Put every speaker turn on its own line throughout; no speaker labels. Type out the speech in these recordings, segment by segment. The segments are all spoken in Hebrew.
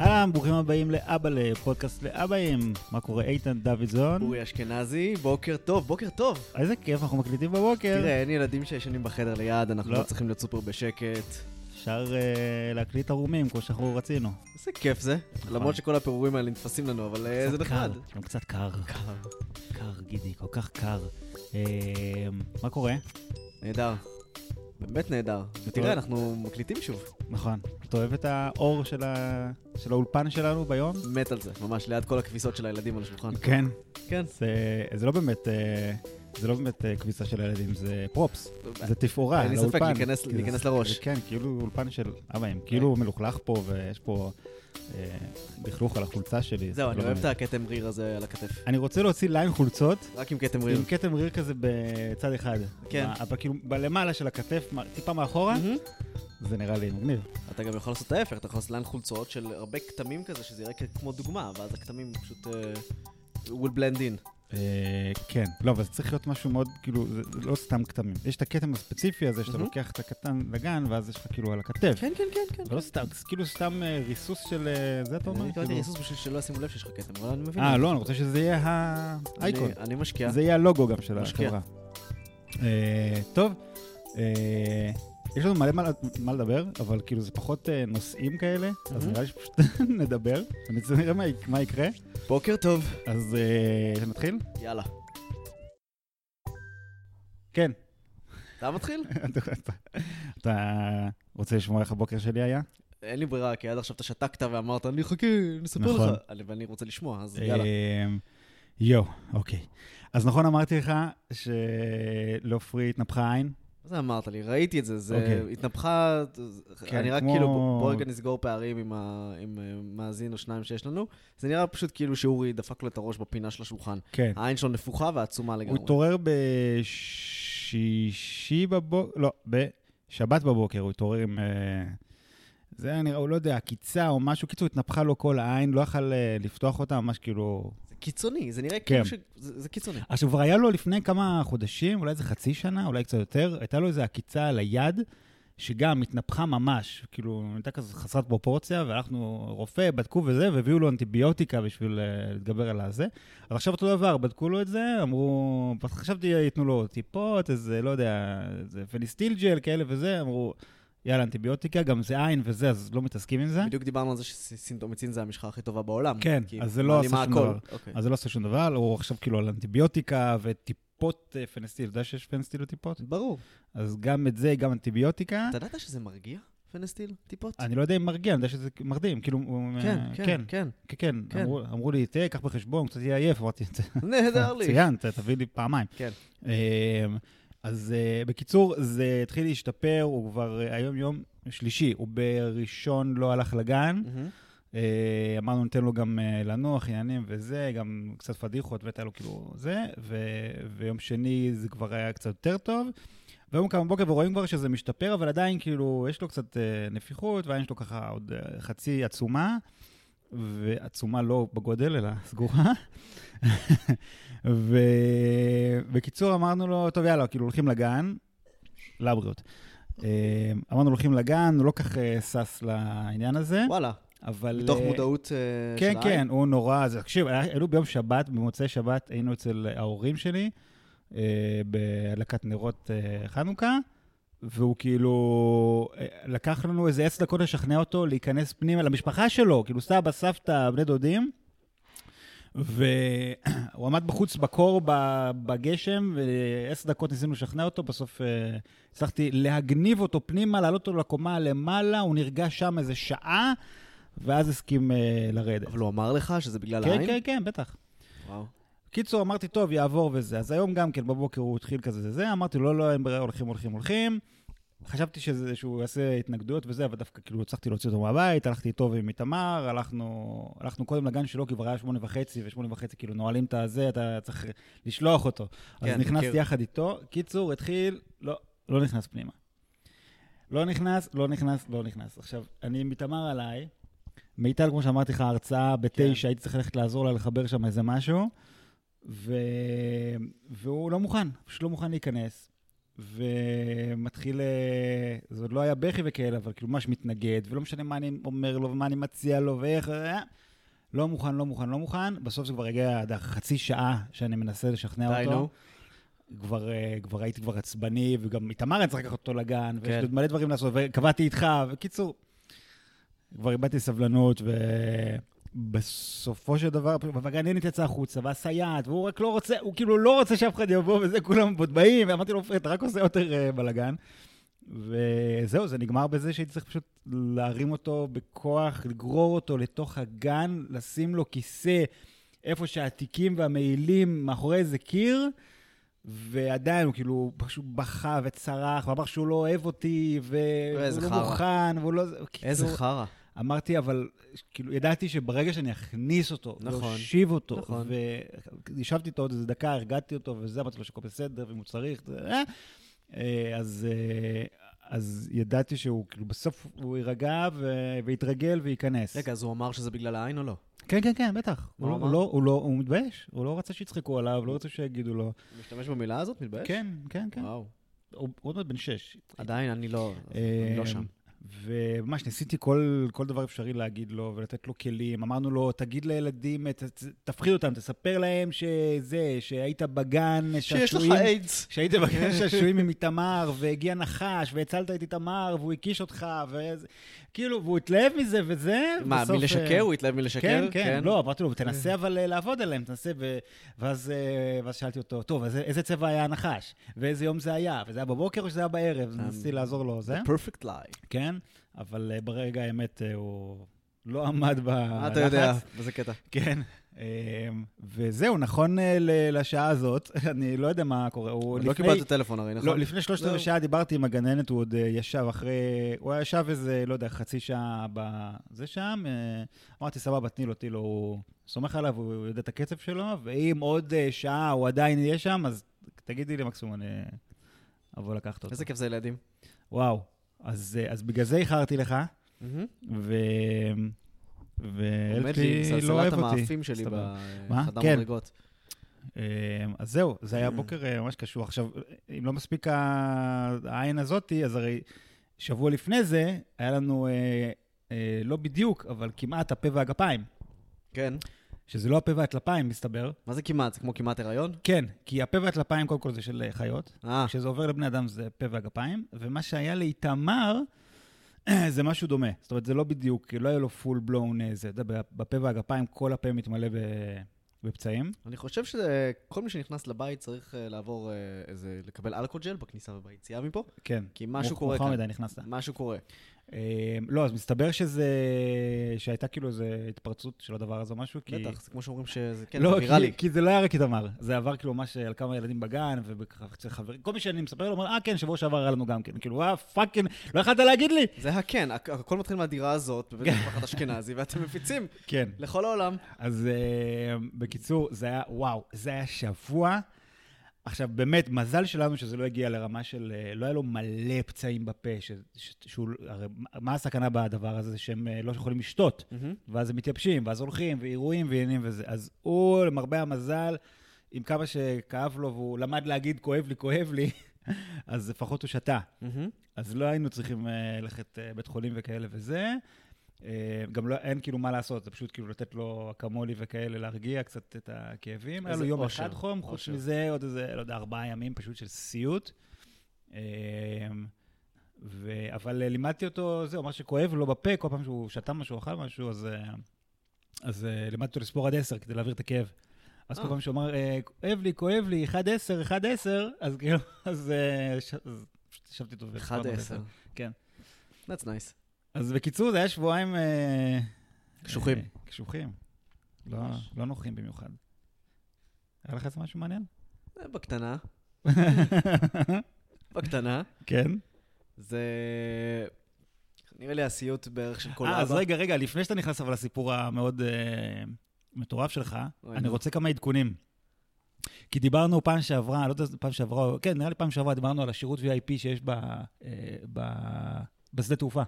אהלן, ברוכים הבאים לאבא לפודקאסט לאבאים. מה קורה, איתן דוידזון?
אורי אשכנזי, בוקר טוב, בוקר טוב.
איזה כיף, אנחנו מקליטים בבוקר.
תראה, אין ילדים שישנים בחדר ליד, אנחנו
לא.
לא צריכים להיות סופר בשקט.
אפשר אה, להקליט ערומים כמו שאנחנו רצינו.
איזה כיף זה. למרות שכל הפירורים האלה נתפסים לנו, אבל אה, זה נחמד.
גם קצת קר.
קר.
קר, גידי, כל כך קר. אה, מה קורה?
נהדר. באמת נהדר. ותראה, אנחנו מקליטים שוב.
נכון. אתה אוהב את האור של ה- של האולפן שלנו ביום?
מת על זה, ממש ליד כל הכביסות של הילדים על השולחן.
כן.
כן.
זה- זה לא באמת... אה, זה לא באמת אה, כביסה של הילדים, זה פרופס, זה תפאורה
אין לי. ספק, להיכנס- להיכנס לראש.
כן, כאילו אולפן של אבאים, כאילו מלוכלך פה ויש פה אה, לכלוך על החולצה שלי.
זהו,
זה
אני
לא
אוהב את. הכתם ריר הזה על הכתף.
אני רוצה להוציא ליין חולצות
רק עם כתם ריר.
עם כתם ריר כזה בצד אחד.
כן.
אבל כאילו בלמעלה של הכתף, טיפה מאחורה. זה נראה לי מגניב.
אתה גם יכול לעשות ההפך, אתה יכול לעשות ליין חולצות של הרבה כתמים כזה, שזה יראה כמו דוגמה, ואז הכתמים פשוט אה, will blend in.
אה, כן, לא, אבל זה צריך להיות משהו מאוד, כאילו, זה לא סתם כתמים. יש את הכתם הספציפי הזה, שאתה. לוקח את הקטן לגן, ואז יש לך כאילו על הכתף.
כן, כן, כן, כן.
זה לא סתם, זה כאילו סתם אה, ריסוס של אה, זה, אתה אומר?
אני התכוונתי
כאילו-
ריסוס בשביל שלא ישימו לב שיש לך כתם, אבל אני מבין.
אה. לא, אני רוצה שזה יהיה האייקון.
אני- משקיע.
זה יהיה הלוגו גם של. החברה. טוב, יש לנו מלא מה- מה לדבר, אבל כאילו זה פחות אה, נושאים כאלה, אז
מהמם.
נראה לי שפשוט נדבר, ונראה מה- מה יקרה.
בוקר טוב.
אז אה, נתחיל?
יאללה.
כן.
אתה מתחיל?
אתה- רוצה לשמוע איך הבוקר שלי היה?
אין לי ברירה, כי עד עכשיו אתה שתקת ואמרת, אני אחכה, אני אספר
נכון.
לך. אני- ואני רוצה לשמוע, אז יאללה.
אה, יואו, אוקיי. אז נכון אמרתי לך שלעופרי התנפחה עין?
מה זה אמרת לי? ראיתי את זה, זה
אוקיי.
התנפחה,
כן,
אני רק
כמו-
כאילו, בוא- רגע נסגור פערים עם ה- עם אה, מאזין או שניים שיש לנו. זה נראה פשוט כאילו שאורי דפק לו את הראש בפינה של השולחן.
כן.
העין שלו נפוחה ועצומה
הוא
לגמרי.
התעורר בשישי בבוקר, לא, בשבת בבוקר הוא התעורר עם... אה, זה היה נראה, הוא לא יודע, עקיצה או משהו, קיצור, התנפחה לו כל העין, לא יכל אה, לפתוח אותה, ממש כאילו...
קיצוני, זה נראה
כן.
כאילו ש... זה זה קיצוני.
עכשיו, כבר היה לו לפני כמה חודשים, אולי איזה חצי שנה, אולי קצת יותר, הייתה לו איזו עקיצה על היד, שגם התנפחה ממש, כאילו, הייתה כזה חסרת פרופורציה, והלכנו רופא, בדקו וזה, והביאו לו אנטיביוטיקה בשביל אה, להתגבר על הזה. אז עכשיו אותו דבר, בדקו לו את זה, אמרו, חשבתי ייתנו לו טיפות, איזה, לא יודע, איזה פניסטיל ג'ל, כאלה וזה, אמרו, יאללה, אנטיביוטיקה, גם זה עין וזה, אז לא מתעסקים עם זה.
בדיוק דיברנו על זה שסינטומיצין זה המשחה הכי טובה בעולם.
כן, אז זה לא עשה שום. דבר.
אוקיי.
אז זה לא עושה שום דבר, הוא עכשיו כאילו על אנטיביוטיקה וטיפות אה, פנסטיל, אתה יודע שיש פנסטיל לטיפות?
ברור.
אז גם את זה, גם אנטיביוטיקה.
אתה ידעת שזה מרגיע, פנסטיל, טיפות?
אני לא יודע אם מרגיע, אני יודע שזה מרדים, כאילו...
כן,
אה,
כן,
כן,
כן.
כן, כן.
כן.
אמרו- לי, תהיה, קח בחשבון, קצת יהיה עייף, אמרתי,
נהדר לי.
ציינת, תביא לי פעמיים.
כן.
אז אה, בקיצור, זה התחיל להשתפר, הוא כבר אה, היום יום שלישי, הוא בראשון לא הלך לגן,
מהמם.
אה, אמרנו ניתן לו גם אה, לנוח, עניינים וזה, גם קצת פדיחות, והייתה לו כאילו זה, ו- ויום שני זה כבר היה קצת יותר טוב. והיום קם בבוקר ורואים כבר שזה משתפר, אבל עדיין כאילו, יש לו קצת אה, נפיחות, והעין שלו ככה עוד אה, חצי עצומה, ועצומה לא בגודל, אלא סגורה. ובקיצור, אמרנו לו, טוב, יאללה, כאילו הולכים לגן, לבריאות. אה, אמרנו, הולכים לגן, הוא לא כך אה, שש לעניין הזה,
וואלה,
אבל...
מתוך
אה,
מודעות אה,
כן,
של
כן,
העין?
הוא נורא, אז תקשיב, היינו ביום שבת, במוצאי שבת, היינו אצל ההורים שלי, בהדלקת נרות חנוכה, והוא כאילו, אה, לקח לנו איזה עשר דקות לשכנע אותו להיכנס פנימה למשפחה שלו, כאילו סבא, סבתא, בני דודים, והוא עמד בחוץ בקור בגשם, ועשר דקות ניסינו לשכנע אותו, בסוף אה, הצלחתי להגניב אותו פנימה, לעלות אותו לקומה למעלה, הוא נרגע שם איזה שעה, ואז הסכים אה, לרדת.
אבל הוא אמר לך שזה בגלל
כן,
העין?
כן, כן, בטח.
וואו.
קיצור, אמרתי, טוב, יעבור וזה. אז היום גם כן, בבוקר הוא התחיל כזה זה זה, אמרתי, לא, לא, אין ברירה, הולכים, הולכים, הולכים. חשבתי שזה, שהוא יעשה התנגדויות וזה, אבל דווקא כאילו הצלחתי להוציא אותו מהבית, הלכתי איתו ועם איתמר, הלכנו, הלכנו קודם לגן שלו, כי כבר היה שמונה וחצי, ושמונה וחצי כאילו נועלים את הזה, אתה צריך לשלוח אותו. אז
כן,
נכנסתי
מכיר.
יחד איתו, קיצור, התחיל, לא, לא נכנס פנימה. לא נכנס, לא נכנס, לא נכנס. עכשיו, אני עם איתמר עליי, מיטל, כמו שאמרתי לך, הרצאה בתשע,
כן.
הייתי צריך ללכת לעזור לה לחבר שם איזה משהו, ו... והוא לא מוכן, פשוט לא מוכן להיכנס. ומתחיל, אה, זה עוד לא היה בכי וכאלה, אבל כאילו ממש מתנגד, ולא משנה מה אני אומר לו ומה אני מציע לו ואיך, אה, לא מוכן, לא מוכן, לא מוכן. בסוף זה כבר הגיע עד חצי שעה שאני מנסה לשכנע
די,
אותו.
נו.
כבר, אה, כבר הייתי כבר עצבני, וגם איתמר אני צריך לקחת אותו לגן, ויש
כן.
לי עוד מלא דברים לעשות, וקבעתי איתך, וקיצור, כבר איבדתי סבלנות, ובסופו של דבר, והגננת יצאה החוצה, והסייעת, והוא רק לא רוצה, הוא כאילו לא רוצה שאף אחד יבוא, וזה כולם באים, ואמרתי לו, אתה רק עושה יותר אה, בלאגן. וזהו, זה נגמר בזה שהייתי צריך פשוט להרים אותו בכוח, לגרור אותו לתוך הגן, לשים לו כיסא איפה שהתיקים והמעילים מאחורי איזה קיר, ועדיין הוא כאילו פשוט בכה וצרח, ואמר שהוא לא אוהב אותי, והוא לא
חרא.
מוכן, והוא לא...
איזה חרא.
אמרתי, אבל כאילו, ידעתי שברגע שאני אכניס אותו,
נכון,
להושיב אותו,
נכון.
וישבתי איתו עוד איזה דקה, הרגעתי אותו, וזה, אמרתי לו שהכל בסדר, ואם הוא צריך, זה, אה, אה, אז, אה, אז ידעתי שהוא, כאילו, בסוף הוא יירגע ויתרגל וייכנס.
רגע, אז הוא אמר שזה בגלל העין או לא?
כן, כן, כן, בטח. הוא,
הוא
לא? הוא, לא, הוא, לא, הוא מתבייש, הוא לא רצה שיצחקו עליו, לא רצה שיגידו לו.
הוא משתמש במילה הזאת? מתבייש?
כן, כן, כן.
וואו.
הוא הוא עוד מעט בן שש.
עדיין אני לא אני לא שם.
וממש ניסיתי כל, כל דבר אפשרי להגיד לו ולתת לו כלים. אמרנו לו, תגיד לילדים, ת, תפחיד אותם, תספר להם שזה, שהיית בגן
שיש לך
שעשועים-
איידס.
שהיית בגן שעשועים עם איתמר, והגיע נחש, והצלת את איתמר, והוא הקיש אותך, וזה... כאילו, והוא התלהב מזה וזה,
מה,
בסוף,
מלשקר?
אה,
הוא התלהב מלשקר?
כן, כן, לא, אמרתי לו, תנסה אבל אה, לעבוד עליהם, תנסה, ו... ואז, אה, ואז שאלתי אותו, טוב, אז איזה צבע היה הנחש? ואיזה יום זה היה? וזה היה בבוקר או שזה היה בערב? אז ניסיתי לעזור לו, זה,
פרפקט ליי.
כן, אבל אה, ברגע האמת אה, הוא לא עמד בלחץ.
מה אתה יודע? באיזה קטע?
כן. אה, וזהו, נכון אה, לשעה הזאת, אני לא יודע מה קורה. הוא
לא
לפני-
קיבלת טלפון הרי, נכון?
לא, לפני שלושת. רבעי שעה דיברתי עם הגננת, הוא עוד אה, ישב אחרי... הוא היה ישב איזה, לא יודע, חצי שעה בזה שם. אה, אמרתי, סבבה, תני לו, תני לו, הוא סומך עליו, הוא יודע את הקצב שלו, ואם עוד אה, שעה הוא עדיין יהיה שם, אז תגידי לי מקסימום, אני אבוא לקחת אותו.
איזה כיף זה ילדים.
וואו. אז אה, אז בגלל זה איחרתי לך. ו... שלי לא אוהב אותי.
המאפים שלי? בחדר
כן.
מדרגות.
אה, אז זהו, זה היה בוקר אה, ממש קשור. עכשיו, אם לא מספיק העין הזאתי, אז הרי שבוע לפני זה היה לנו, אה, אה, לא בדיוק, אבל כמעט הפה והגפיים.
כן.
שזה לא הפה והטלפיים, מסתבר.
מה זה כמעט? זה כמו כמעט הריון?
כן, כי הפה והטלפיים, קודם כל זה של אה, חיות.
אה,
כשזה עובר לבני אדם זה הפה והגפיים, ומה שהיה לאיתמר זה משהו דומה. זאת אומרת, זה לא בדיוק, לא היה לו פול בלון זה. אתה יודע, בפה והגפיים כל הפה מתמלא ב- בפצעים.
אני חושב שכל מי שנכנס לבית צריך אה, לעבור אה, איזה, לקבל אלכוג'ל בכניסה וביציאה מפה,
כן.
כי משהו
מאוחר
קורה כאן.
מדי נכנסת.
משהו קורה.
אה, לא, אז מסתבר שזה... שהייתה כאילו איזו התפרצות של הדבר הזה או משהו, כי...
בטח, זה כמו שאומרים שזה, כן,
לא,
זה ויראלי.
כי, כי זה לא היה רק איתמר, זה עבר כאילו ממש על כמה ילדים בגן, ואצל חברים, כל מי שאני מספר לו, אומר, אה, כן, שבוע שעבר היה לנו גם כן, כאילו, אה, fucking, לא יכולת להגיד לי?
זה הכן, הכ- הכל מתחיל מהדירה הזאת, בבית משפחת אשכנזי, ואתם מפיצים
כן.
לכל העולם.
אז אה, בקיצור, זה היה, וואו, זה היה שבוע. עכשיו, באמת, מזל שלנו שזה לא הגיע לרמה של, אה, לא היה לו מלא פצעים בפה, ש, ש, שהוא, הרי מה הסכנה בדבר הזה? שהם אה, לא יכולים לשתות. ואז הם מתייבשים, ואז הולכים, ואירועים ועניינים וזה. אז הוא, למרבה המזל, עם כמה שכאב לו, והוא למד להגיד, כואב לי, כואב לי, אז לפחות הוא שתה. אז לא היינו צריכים אה, ללכת בית חולים וכאלה וזה. אה, גם לא, אין כאילו מה לעשות, זה פשוט כאילו לתת לו אקמולי וכאלה, להרגיע קצת את הכאבים. היה לו יום
אושר,
אחד חום, חוץ. מזה עוד איזה, לא יודע, ארבעה ימים פשוט של סיוט. אה, ו... אבל אה, לימדתי אותו, זהו, מה שכואב לו בפה, כל פעם שהוא שתה משהו, אכל משהו, אז, אז לימדתי אותו לספור עד עשר כדי להעביר את הכאב. אז כל. פעם שהוא אמר, כואב לי, כואב לי, 1-10, 1-10, אז כאילו, אז ישבתי איתו.
אחד
והסברנו
עשר.
כן.
That's nice.
אז בקיצור, זה היה שבועיים... אה,
קשוחים.
אה, קשוחים. לא. לא נוחים במיוחד. היה לך איזה משהו מעניין?
אה, בקטנה, בקטנה.
כן.
זה... נראה לי הסיוט בערך של כל
אה, אז
אבא.
רגע, רגע, לפני שאתה נכנס אבל לסיפור המאוד מטורף שלך, אני. רוצה כמה עדכונים. כי דיברנו פעם שעברה, לא יודע, פעם שעברה, כן, נראה לי פעם שעברה, דיברנו על השירות VIP שיש ב, ב, בשדה תעופה.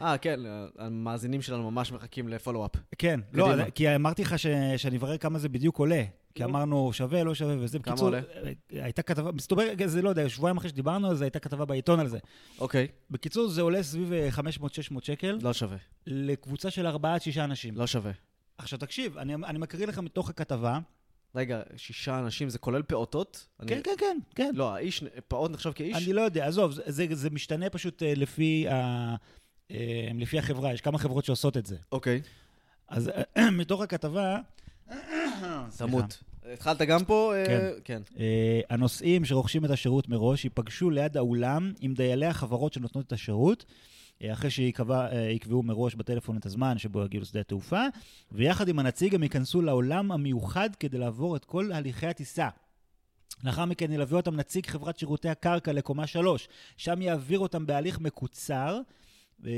אה, כן, המאזינים שלנו ממש מחכים לפולו-אפ.
כן, לא. כי אמרתי לך ש, שאני אברר כמה זה בדיוק עולה. כי
נו.
אמרנו שווה, לא שווה וזה.
כמה
בקיצור,
עולה?
אה, הייתה כתבה, מסתבר, זה לא יודע, שבועיים אחרי שדיברנו על זה, הייתה כתבה בעיתון על זה.
אוקיי,
בקיצור, זה עולה סביב אה, 500-600 שקל
לא שווה.
לקבוצה של 4 עד 6 אנשים.
לא שווה.
עכשיו תקשיב, אני, אני מקריא לך מתוך הכתבה.
רגע, שישה אנשים, זה כולל פעוטות? אני-
כן, כן, כן, כן.
לא, האיש, פעוט נחשב כאיש?
אני לא יודע, עזוב, זה, זה, זה משתנה פשוט אה, לפי, ה, אה, לפי החברה, יש כמה חברות שעושות את זה.
אוקיי,
אז אה, מתוך הכתבה...
תמות. התחלת גם פה? אה,
כן.
כן.
אה, הנוסעים שרוכשים את השירות מראש ייפגשו ליד האולם עם דיילי החברות שנותנות את השירות, אה, אחרי שיקבעו מראש בטלפון את הזמן שבו יגיעו לשדה התעופה, ויחד עם הנציג הם ייכנסו לעולם המיוחד כדי לעבור את כל הליכי הטיסה. לאחר מכן ילווה אותם נציג חברת שירותי הקרקע לקומה 3, שם יעביר אותם בהליך מקוצר. אה,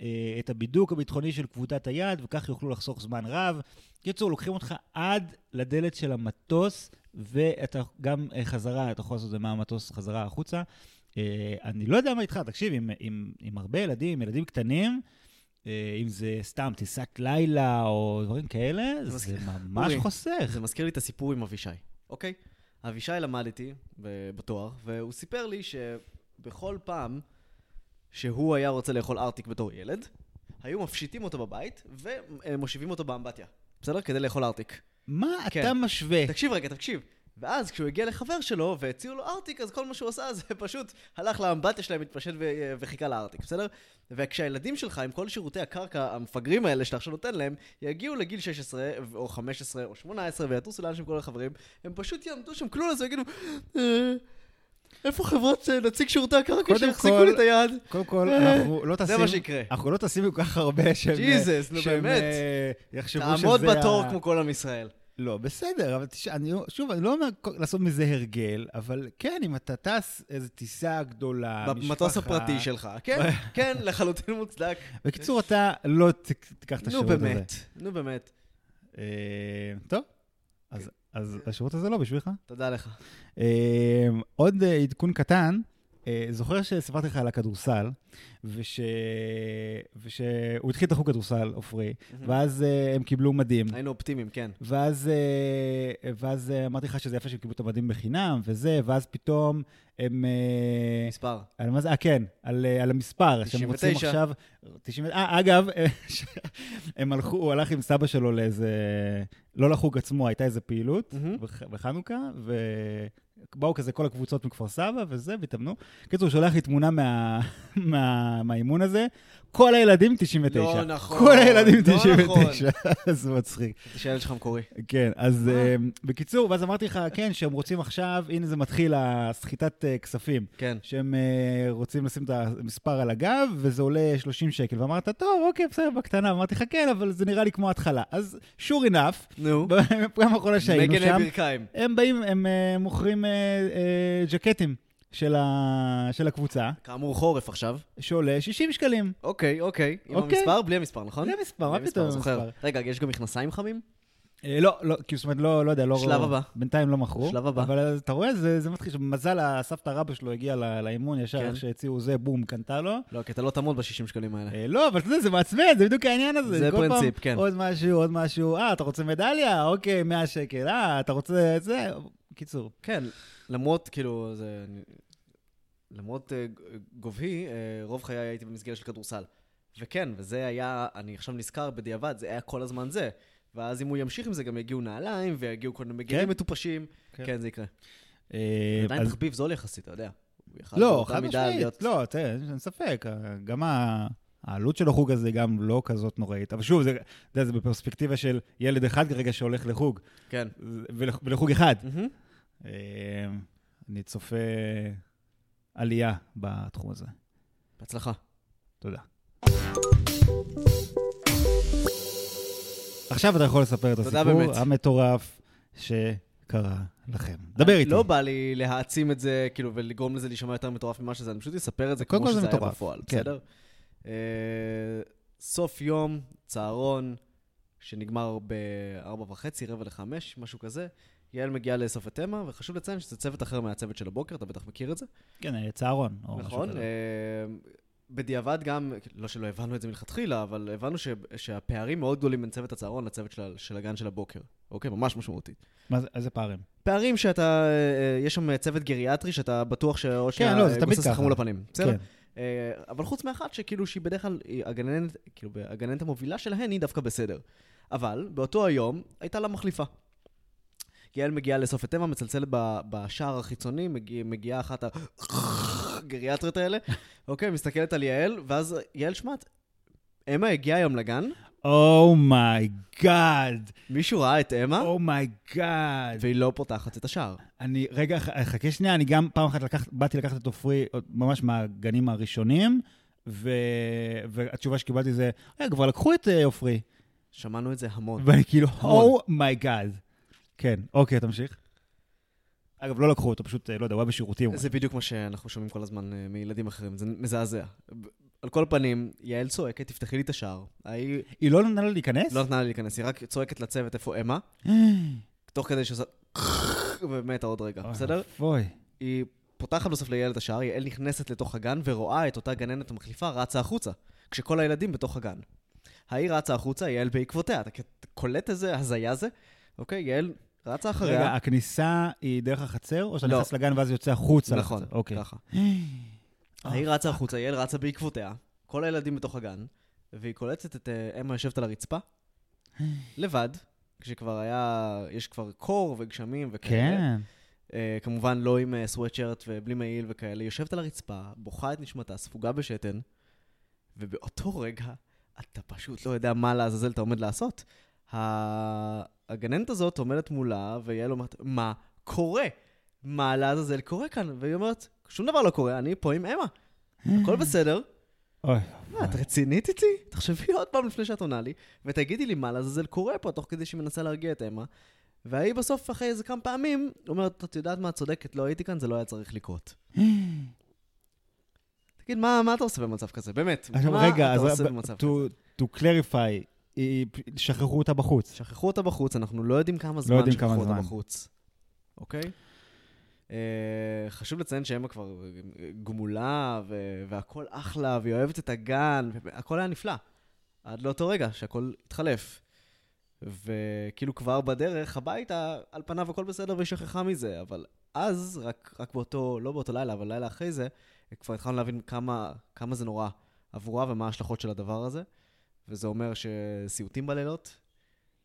אה, את הבידוק הביטחוני של קבוצת היעד, וכך יוכלו לחסוך זמן רב. קיצור, לוקחים אותך עד לדלת של המטוס, ואתה גם אה, חזרה, אתה יכול לעשות את זה מהמטוס חזרה החוצה. אני לא יודע מה איתך, תקשיב, עם, עם, עם הרבה ילדים, ילדים קטנים, אם זה סתם טיסת לילה או דברים כאלה,
זה
זה ממש
אורי,
חוסך.
זה מזכיר לי את הסיפור עם אבישי, אוקיי? אבישי למד איתי ב- בתואר, והוא סיפר לי שבכל פעם שהוא היה רוצה לאכול ארטיק בתור ילד, היו מפשיטים אותו בבית ומושיבים אותו באמבטיה. בסדר? כדי לאכול ארטיק.
מה
כן.
אתה משווה?
תקשיב רגע, תקשיב. ואז כשהוא הגיע לחבר שלו והציעו לו ארטיק, אז כל מה שהוא עשה זה פשוט הלך לאמבטיה שלהם, התפשט ו- וחיכה לארטיק, בסדר? וכשהילדים שלך, עם כל שירותי הקרקע המפגרים האלה שאתה עכשיו נותן להם, יגיעו לגיל 16 או 15 או 18 ויטוסו לאן שהם כל החברים, הם פשוט יעמדו שם כלום לזה ויגידו, "אה, איפה חברות אה, נציג שירותי הקרקע שיחזיקו
כל-
לי את היד?
קודם כל, אנחנו לא
זה
טסים...
מה שיקרה.
אנחנו לא טסים כל כך הרבה שהם...
ג'יזוס, נו באמת.
אה, יחשבו שזה...
תעמוד בתור כמו כל עם ישראל.
לא, בסדר, אבל תשמע, אני, שוב, אני לא אומר לעשות מזה הרגל, אבל כן, אם אתה טס איזו טיסה גדולה,
במטוס
משפחה-
הפרטי שלך, כן, כן, לחלוטין מוצדק.
בקיצור, אתה לא ת- תיקח את
נו
השירות הזה.
באמת, נו באמת.
אה, טוב, אז, אז השירות הזה לא בשבילך.
תודה לך.
אה, עוד אה, עדכון קטן, זוכר שסיפרתי לך על הכדורסל, וש... ושהוא התחיל את החוג כדורסל, עופרי, ואז אה, הם קיבלו מדים.
היינו אופטימיים, כן.
ואז, אה, ואז אה, אמרתי לך שזה יפה שהם קיבלו את המדים בחינם, וזה, ואז פתאום הם... אה,
מספר.
על מה זה? אה, כן, על, אה, על המספר, שהם רוצים
99.
עכשיו... 90... אה, אגב, אה, הם הלכו, הוא הלך עם סבא שלו לאיזה... לא לחוג עצמו, הייתה איזה פעילות
מהמם.
בח- בחנוכה, ובאו כזה כל הקבוצות מכפר סבא וזה, והתאמנו. קיצור, הוא שולח לי תמונה מה... מה... מהאימון הזה, כל הילדים 99.
לא נכון,
כל הילדים
לא
99, זה מצחיק.
שהילד שלך מקורי.
כן, אז
אה.
uh, בקיצור, ואז אמרתי לך, כן, שהם רוצים עכשיו, הנה זה מתחיל, הסחיטת uh, כספים.
כן.
שהם uh, רוצים לשים את המספר על הגב, וזה עולה 30 שקל. ואמרת, טוב, אוקיי, בסדר, בקטנה. אמרתי לך, כן, אבל זה נראה לי כמו התחלה. אז sure enough,
נו.
בפעם האחרונה שהיינו שם. הם באים, הם מוכרים ג'קטים של, ה, של הקבוצה,
כאמור חורף עכשיו.
שעולה 60 שקלים.
אוקיי, אוקיי. עם
אוקיי.
המספר? בלי המספר, נכון?
בלי המספר, מה פתאום
המספר? רגע, יש גם מכנסיים חמים?
אה, לא, לא, כאילו, זאת אומרת, לא, לא יודע, לא...
שלב הבא.
בינתיים לא מכרו.
שלב הבא.
אבל אתה רואה, זה, זה מתחיל, מזל הסבתא רבא שלו הגיע ל- לאימון, ישר
כן.
שהציעו זה, בום, קנתה לו.
לא, כי אתה לא תעמוד ב-60 שקלים האלה.
אה, לא, אבל אתה יודע, זה מעצבן, זה בדיוק העניין הזה.
זה פרינציפ,
פעם,
כן.
עוד משהו, עוד משהו, אה, אתה רוצה מדליה? אוקיי, 100 שקל. אה, אתה רוצה את זה? קיצור.
כן, למרות, כאילו, זה... למרות אה, גובהי, אה, רוב חיי הייתי במסגרת של כדורסל. וכן, וזה היה, אני עכשיו נזכר בדיעבד, זה היה כל הזמן זה. ואז אם הוא ימשיך עם זה, גם יגיעו נעליים, ויגיעו כל מיני מגינים
כן.
מטופשים.
כן.
כן, זה יקרה.
אה,
עדיין
אז-
תחביב זול יחסית, אתה יודע.
לא, חד משמעית. לא, תראה, אין ספק. גם העלות של החוג הזה גם לא כזאת נוראית. אבל שוב, זה, יודע, זה בפרספקטיבה של ילד אחד כרגע שהולך לחוג,
כן.
ולח- ולחוג אחד.
מהמם.
אה, אני צופה עלייה בתחום הזה.
בהצלחה.
תודה. עכשיו אתה יכול לספר את הסיפור. המטורף שקרה לכם. דבר איתי.
לא בא לי להעצים את זה, כאילו, ולגרום לזה להישמע יותר מטורף ממה שזה, אני פשוט אספר את זה כמו שזה היה בפועל,
כן.
בסדר? אה, סוף יום, צהרון, שנגמר בארבע וחצי, רבע לחמש, משהו כזה. יעל מגיעה לאסוף את תמה, וחשוב לציין שזה צוות אחר מהצוות של הבוקר, אתה בטח מכיר את זה.
כן, אה, צהרון.
נכון. אה, בדיעבד גם, לא שלא הבנו את זה מלכתחילה, אבל הבנו ש, שהפערים מאוד גדולים בין צוות הצהרון לצוות של, של הגן של הבוקר. אוקיי? ממש משמעותית.
מה זה, איזה פערים?
פערים שאתה, אה, יש שם צוות גריאטרי שאתה בטוח שעוד
כן, לא, זה תמיד
גוסס לך
ככה.
מול הפנים. בסדר?
כן.
אבל חוץ מאחת שכאילו שהיא בדרך כלל, היא הגננת, כאילו הגננת המובילה שלהן היא דווקא בסדר. אבל באותו היום הייתה לה מחליפה. יעל מגיעה לאסוף את אמה, מצלצלת בשער החיצוני, מגיע, מגיעה אחת הגריאטריות האלה, אוקיי, מסתכלת על יעל, ואז יעל, שמעת, אמה הגיעה היום לגן,
oh my God,
מישהו ראה את אמה,
oh my God.
והיא לא פותחת את השער.
אני, רגע, חכה שנייה, אני גם פעם אחת לקח, באתי לקחת את עופרי, ממש מהגנים הראשונים, ו... והתשובה שקיבלתי זה, רגע, כבר לקחו את אה, עופרי.
שמענו את זה המון.
ואני כאילו.
oh
my god. כן, אוקיי, תמשיך. אגב, לא לקחו אותו, פשוט, אה, לא יודע, הוא היה בשירותים.
זה בדיוק מה שאנחנו שומעים כל הזמן אה, מילדים אחרים, זה מזעזע. על כל פנים, יעל צועקת, תפתחי לי את השער. היא
היא לא נתנה לה להיכנס?
לא נתנה לה להיכנס, היא רק צועקת לצוות איפה אמה, תוך כדי שעושה... ומתה עוד רגע, בסדר?
אוי.
היא פותחת בסוף ליעל את השער, יעל נכנסת לתוך הגן ורואה את אותה גננת המחליפה רצה החוצה, כשכל הילדים בתוך הגן. ההיא רצה החוצה, יעל בעקבותיה. אתה קולט איזה הזיה זה? אוקיי, יעל רצה אחריה.
רגע, הכניסה היא דרך החצר, או שאתה
לא.
נכנס לגן ואז יוצא החוצה?
נכון,
לחצר? אוקיי.
ככה. ההיא רצה החוצה, יעל רצה בעקבותיה, כל הילדים בתוך הגן, והיא קולטת את אה, אמה יושבת על הרצפה, לבד, כשכבר היה, יש כבר קור וגשמים וכאלה.
כן.
אה, כמובן לא עם סוואטשרט ובלי מעיל וכאלה, יושבת על הרצפה, בוכה את נשמתה, ספוגה בשתן, ובאותו רגע אתה פשוט לא יודע מה לעזאזל אתה עומד לעשות. הגננת הזאת עומדת מולה, ויעל אומרת, מה קורה? מה לעזאזל קורה כאן? והיא אומרת, שום דבר לא קורה, אני פה עם אמה. הכל בסדר.
אוי.
מה, את רצינית איתי? תחשבי עוד פעם לפני שאת עונה לי, ותגידי לי מה לעזאזל קורה פה, תוך כדי שהיא מנסה להרגיע את אמה. והיא בסוף, אחרי איזה כמה פעמים, אומרת, את יודעת מה, את צודקת, לא הייתי כאן, זה לא היה צריך לקרות. תגיד, מה, מה אתה עושה במצב כזה? באמת, מה
רגע,
אתה עושה במצב
to-
כזה?
to clarify, היא- שכחו אותה בחוץ.
שכחו אותה בחוץ, אנחנו לא יודעים כמה זמן
יודעים כמה
שכחו אותה
זמן.
בחוץ, אוקיי? אה, חשוב לציין שאמה כבר גמולה, ו- והכל אחלה, והיא אוהבת את הגן, והכל היה נפלא. עד לאותו רגע שהכל התחלף. וכאילו כבר בדרך הביתה, על פניו הכל בסדר והיא שכחה מזה, אבל אז, רק, רק באותו, לא באותו לילה, אבל לילה אחרי זה, כבר התחלנו להבין כמה, כמה זה נורא עבורה ומה ההשלכות של הדבר הזה. וזה אומר שסיוטים בלילות,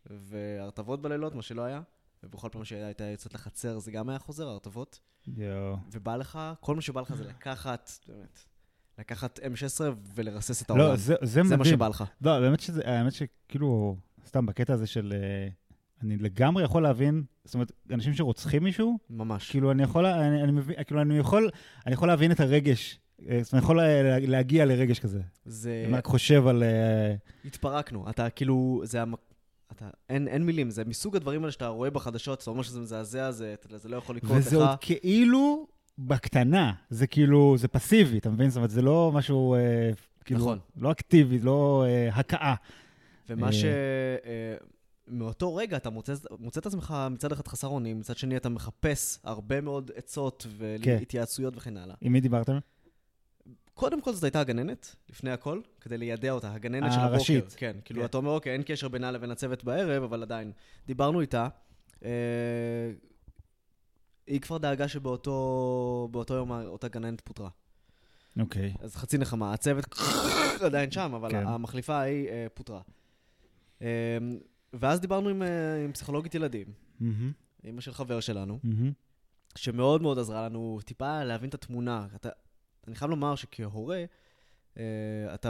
והרטבות בלילות, מה שלא היה, ובכל פעם שהיא הייתה יוצאת לחצר זה גם היה חוזר, הרטבות.
יואו.
ובא לך, כל מה שבא לך זה לקחת, באמת, לקחת M16 ולרסס את העולם.
לא, זה זה
זה מה
מדהים.
שבא לך.
לא, באמת שזה, האמת שכאילו, סתם בקטע הזה של... אה, אני לגמרי יכול להבין, זאת אומרת, אנשים שרוצחים מישהו,
ממש.
כאילו, אני יכול, אני, אני מבין, כאילו, אני יכול, אני יכול להבין את הרגש. אה, זאת אומרת, יכול אה, להגיע לרגש כזה.
זה...
אני רק חושב על... אה,
התפרקנו. אתה כאילו, זה המ... אתה, אין, אין מילים, זה מסוג הדברים האלה שאתה רואה בחדשות, אתה אומר שזה מזעזע, זה, זה לא יכול לקרות לך.
וזה עוד כאילו בקטנה. זה כאילו, זה פסיבי, אתה מבין? זאת אומרת, זה לא משהו, אה, כאילו,
נכון.
לא אקטיבי, לא אה, הכאה.
ומה
אה.
ש... אה, מאותו רגע אתה מוצא, מוצא את עצמך מצד אחד חסר אונים, מצד שני אתה מחפש הרבה מאוד עצות
כן.
והתייעצויות וכן הלאה.
עם מי דיברתם?
קודם כל זאת הייתה הגננת, לפני הכל, כדי לידע אותה, הגננת של הבוקר.
הראשית.
כן, כאילו
כן.
אתה אומר, אוקיי, אין קשר בינה לבין הצוות בערב, אבל עדיין. דיברנו איתה, אה, היא כבר דאגה שבאותו באותו יום אותה גננת פוטרה.
אוקיי.
אז חצי נחמה, הצוות עדיין שם, אבל
כן.
המחליפה ההיא אה, פוטרה. אה, ואז דיברנו עם, אה, עם פסיכולוגית ילדים, אימא של חבר שלנו. שמאוד מאוד עזרה לנו טיפה להבין את התמונה. אתה, אני חייב לומר שכהורה, אה, אתה,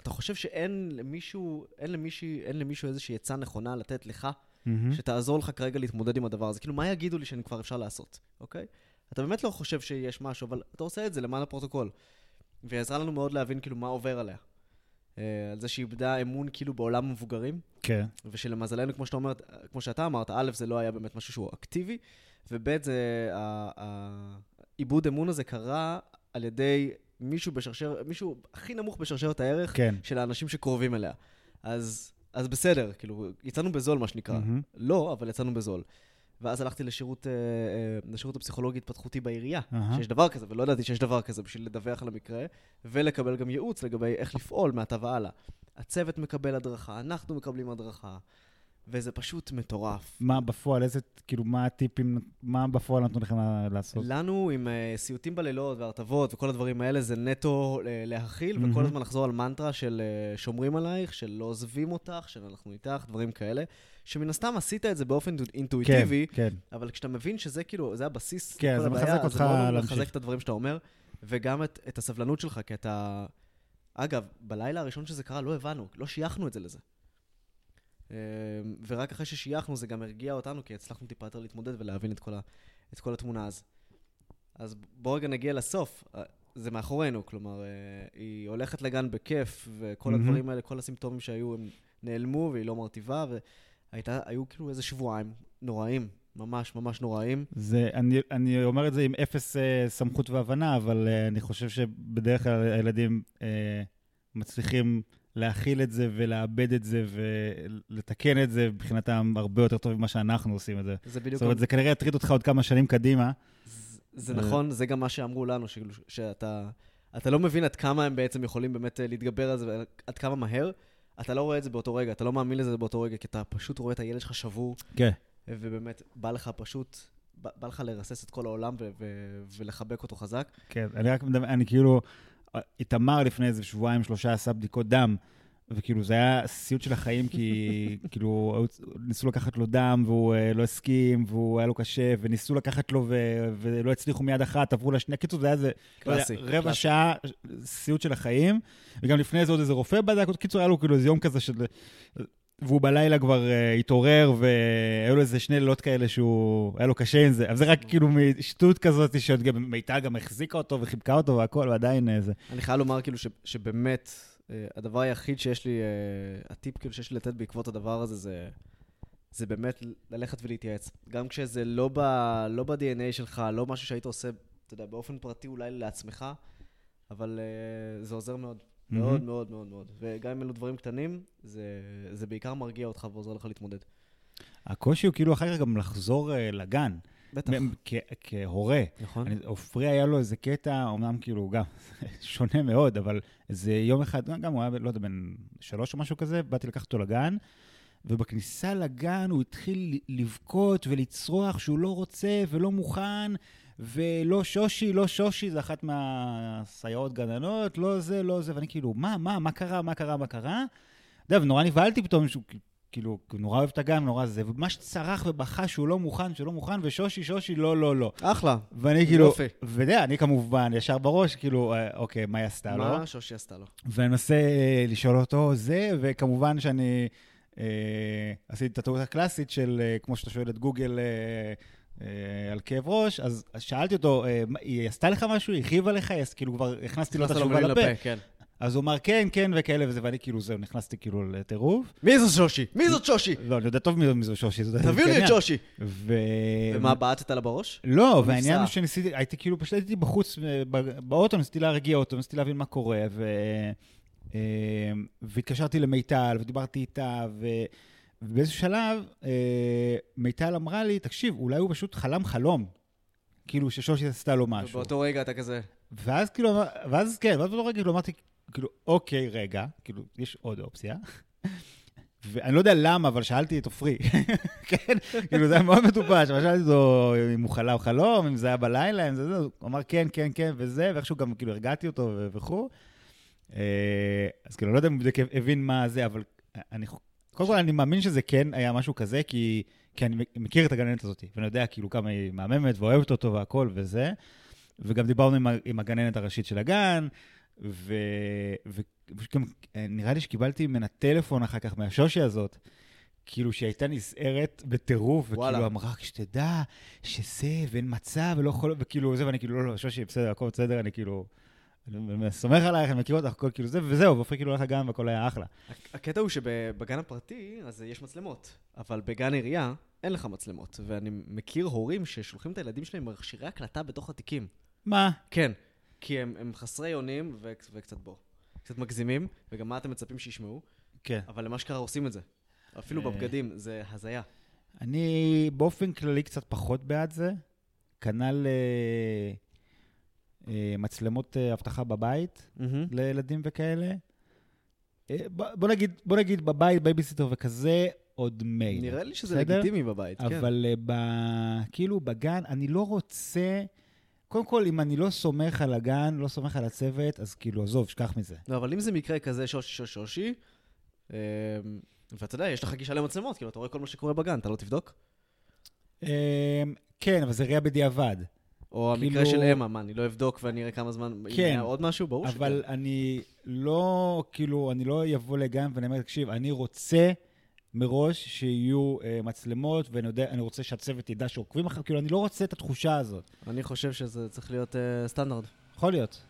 אתה חושב שאין למישהו, אין למישהו, אין למישהו איזושהי עצה נכונה לתת לך,
מהמם.
שתעזור לך כרגע להתמודד עם הדבר הזה. כאילו, מה יגידו לי שאני כבר אפשר לעשות, אוקיי? אתה באמת לא חושב שיש משהו, אבל אתה עושה את זה למען הפרוטוקול. והיא עזרה לנו מאוד להבין כאילו מה עובר עליה. אה, על זה שהיא איבדה אמון כאילו בעולם המבוגרים,
כן.
ושלמזלנו, כמו שאתה אומר, כמו שאתה אמרת, א', זה לא היה באמת משהו שהוא אקטיבי, וב', זה, העיבוד אמון הזה קרה על ידי מישהו בשרשר, מישהו הכי נמוך בשרשרת הערך
כן.
של האנשים שקרובים אליה. אז, אז בסדר, כאילו, יצאנו בזול, מה שנקרא.
מהמם.
לא, אבל יצאנו בזול. ואז הלכתי לשירות, אה, אה, לשירות הפסיכולוגי התפתחותי בעירייה,
אהה.
שיש דבר כזה, ולא ידעתי שיש דבר כזה בשביל לדווח על המקרה, ולקבל גם ייעוץ לגבי איך לפעול מעתה והלאה. הצוות מקבל הדרכה, אנחנו מקבלים הדרכה, וזה פשוט מטורף.
מה בפועל, איזה, כאילו, מה הטיפים, מה בפועל נתנו לכם לעשות?
לנו עם אה, סיוטים בלילות והרטבות וכל הדברים האלה, זה נטו אה, להכיל,
מהמם.
וכל הזמן לחזור על מנטרה של אה, שומרים עלייך, של לא עוזבים אותך, של אנחנו איתך, דברים כאלה, שמן הסתם עשית את זה באופן אינטואיטיבי,
כן,
אבל כשאתה מבין שזה כאילו, זה הבסיס
כן,
לכל
זה
הבעיה,
מחזק אותך
זה מאוד. מחזק את הדברים שאתה אומר, וגם את, את הסבלנות שלך, כי אתה... אגב, בלילה הראשון שזה קרה לא הבנו, לא שייכנו את זה לזה. אה, ורק אחרי ששייכנו זה גם הרגיע אותנו, כי הצלחנו טיפה יותר להתמודד ולהבין את כל, ה, את כל התמונה אז. אז בואו רגע נגיע לסוף. אה, זה מאחורינו, כלומר, אה, היא הולכת לגן בכיף, וכל
מהמם.
הדברים האלה, כל הסימפטומים שהיו, הם נעלמו, והיא לא מרטיבה, והיו כאילו איזה שבועיים נוראים, ממש ממש נוראים.
זה, אני, אני אומר את זה עם אפס אה, סמכות והבנה, אבל אה, אני חושב שבדרך כלל הילדים אה, מצליחים להכיל את זה ולאבד את זה ולתקן את זה מבחינתם הרבה יותר טוב ממה שאנחנו עושים את זה.
זה בדיוק...
זאת אומרת, זה כנראה יטריד אותך עוד כמה שנים קדימה.
זה-. נכון, זה גם מה שאמרו לנו, שאתה אתה לא מבין עד כמה הם בעצם יכולים באמת אה, להתגבר על זה, ועד כמה מהר. אתה לא רואה את זה באותו רגע, אתה לא מאמין לזה באותו רגע, כי אתה פשוט רואה את הילד שלך שבור,
כן.
ובאמת בא לך פשוט, בא, בא לך לרסס את כל העולם ו- ו- ולחבק אותו חזק.
כן, אני רק אני כאילו, איתמר לפני איזה שבועיים, שלושה עשה בדיקות דם, וכאילו זה היה סיוט של החיים, כי כאילו ניסו לקחת לו דם והוא אה, לא הסכים, והוא היה לו קשה, וניסו לקחת לו ו- ולא הצליחו מיד אחת, עברו לשנייה. קיצור, זה היה איזה,
קלאסי,
רבע
קלאסי.
שעה סיוט של החיים, וגם לפני זה עוד איזה רופא בדק, קיצור, היה לו כאילו איזה יום כזה של... והוא בלילה כבר uh, התעורר, והיו לו איזה שני לילות כאלה שהוא, היה לו קשה עם זה. אבל זה רק כאילו משטות כזאת, שעוד גם החזיקה אותו וחיבקה אותו והכל, ועדיין אה, זה.
אני חייב לומר כאילו ש, שבאמת, אה, הדבר היחיד שיש לי, אה, הטיפ כאילו שיש לי לתת בעקבות הדבר הזה, זה, זה באמת ללכת ולהתייעץ. גם כשזה לא, ב, לא ב-DNA שלך, לא משהו שהיית עושה, אתה יודע, באופן פרטי אולי לעצמך, אבל אה, זה עוזר מאוד. מאוד. מאוד מאוד מאוד. וגם אם אלו דברים קטנים, זה, זה בעיקר מרגיע אותך ועוזר לך להתמודד.
הקושי הוא כאילו אחר כך גם לחזור uh, לגן,
בטח.
כהורה.
נכון.
עופרי היה לו איזה קטע, אמנם כאילו גם שונה מאוד, אבל איזה יום אחד, גם הוא היה, לא יודע, בן שלוש או משהו כזה, באתי לקחת אותו לגן, ובכניסה לגן הוא התחיל לבכות ולצרוח שהוא לא רוצה ולא מוכן, ולא שושי, לא שושי, זה אחת מהסייעות גננות, לא זה, לא זה, ואני כאילו, מה, מה, מה קרה, מה קרה, מה קרה? אתה יודע, ונורא נבהלתי פתאום, שהוא כאילו, נורא אוהב את הגן, נורא זה, וממש צרח ובכה שהוא לא מוכן, שהוא לא מוכן, ושושי, שושי, לא, לא, לא.
אחלה.
ואני כאילו,
יופי.
ואתה יודע, אני כמובן, ישר בראש, כאילו, אה, אוקיי, מה היא עשתה לו?
מה שושי עשתה לו?
ואני מנסה אה, לשאול אותו זה, וכמובן שאני אה, עשיתי את הטעות הקלאסית של, אה, כמו שאתה שואל את גוגל אה, על כאב ראש, אז שאלתי אותו, אה, היא עשתה לך משהו? היא הכאיבה לך? כאילו כבר הכנסתי לו את התשובה לפה.
כן.
אז הוא אמר כן, כן וכאלה וזה, ואני כאילו, זהו, נכנסתי כאילו לטירוף.
מי זו שושי? מי זאת שושי?
לא, אני יודע טוב מי זו שושי.
תביאו לי את
עניין.
שושי.
ו...
ומה, בעטת לה בראש?
לא, והעניין הוא? שניסיתי, הייתי כאילו, פשוט הייתי בחוץ, אה, באוטו, ניסיתי להרגיע אותו, ניסיתי להבין מה קורה, ו... אה, והתקשרתי למיטל, ודיברתי איתה, ו... ובאיזשהו שלב, אה, מיטל אמרה לי, תקשיב, אולי הוא פשוט חלם חלום, כאילו ששושי עשתה לו משהו.
ובאותו רגע אתה כזה...
ואז כאילו, ואז כן, ואז באותו רגע כאילו אמרתי, כאילו, אוקיי, רגע, כאילו, יש עוד אופציה. ואני לא יודע למה, אבל שאלתי את עופרי, כן? כאילו, זה היה מאוד מטופש, אבל שאלתי אותו אם הוא חלם חלום, אם זה היה בלילה, אם זה זה, הוא אמר כן, כן, כן, וזה, ואיכשהו גם כאילו הרגעתי אותו וכו'. אה, אז כאילו, לא יודע אם הוא הבין מה זה, אבל אני, קודם כל, אני מאמין שזה כן היה משהו כזה, כי, כי אני מכיר את הגננת הזאת, ואני יודע כאילו כמה היא מהממת ואוהבת אותו והכל וזה. וגם דיברנו עם, עם הגננת הראשית של הגן, ו, וגם אה, נראה לי שקיבלתי ממנה טלפון אחר כך מהשושי הזאת, כאילו שהיא הייתה נסערת בטירוף. וכאילו אמרה, רק שתדע שזה, ואין מצב, ולא יכול, וכאילו זה, ואני כאילו, לא, לא, שושי, בסדר, הכל בסדר, אני כאילו, אני סומך עלייך, אני מכיר אותך, הכל כאילו זה, וזהו, ועופרי כאילו הולך לגן והכל היה אחלה.
הקטע הוא שבגן הפרטי, אז יש מצלמות, אבל בגן עירייה אין לך מצלמות. ואני מכיר הורים ששולחים את הילדים שלהם מכשירי הקלטה בתוך התיקים.
מה?
כן, כי הם, הם חסרי אונים ו- וקצת בוא. קצת מגזימים, וגם מה אתם מצפים שישמעו,
כן.
אבל למה שקרה עושים את זה. אפילו
אה.
בבגדים, זה הזיה.
אני באופן כללי קצת פחות בעד זה. כנ"ל אה, מצלמות אה, אבטחה בבית
מהמם.
לילדים וכאלה. אה, בוא נגיד, בוא נגיד בבית, בייביסיטר וכזה, עוד מייל.
נראה לי שזה
בסדר?
לגיטימי בבית, כן.
אבל אה, ב... כאילו בגן, אני לא רוצה... קודם כל, אם אני לא סומך על הגן, לא סומך על הצוות, אז כאילו, עזוב, שכח מזה.
לא, אבל אם זה מקרה כזה שושי שושי שושי, ואתה יודע, יש לך גישה למצלמות, כאילו, אתה רואה כל מה שקורה בגן, אתה לא תבדוק?
אה, כן, אבל זה ראייה בדיעבד.
או
כאילו-
המקרה של אמה, מה, אני לא אבדוק ואני אראה כמה זמן, אם
כן.
היה עוד משהו? ברור
אבל אני לא, כאילו, אני לא אבוא לגן ואני אומר, תקשיב, אני רוצה מראש שיהיו אה, מצלמות, ואני יודע, אני רוצה שהצוות ידע שעוקבים אחריו, כאילו, אני לא רוצה את התחושה הזאת.
אני חושב שזה צריך להיות אה, סטנדרט.
יכול להיות.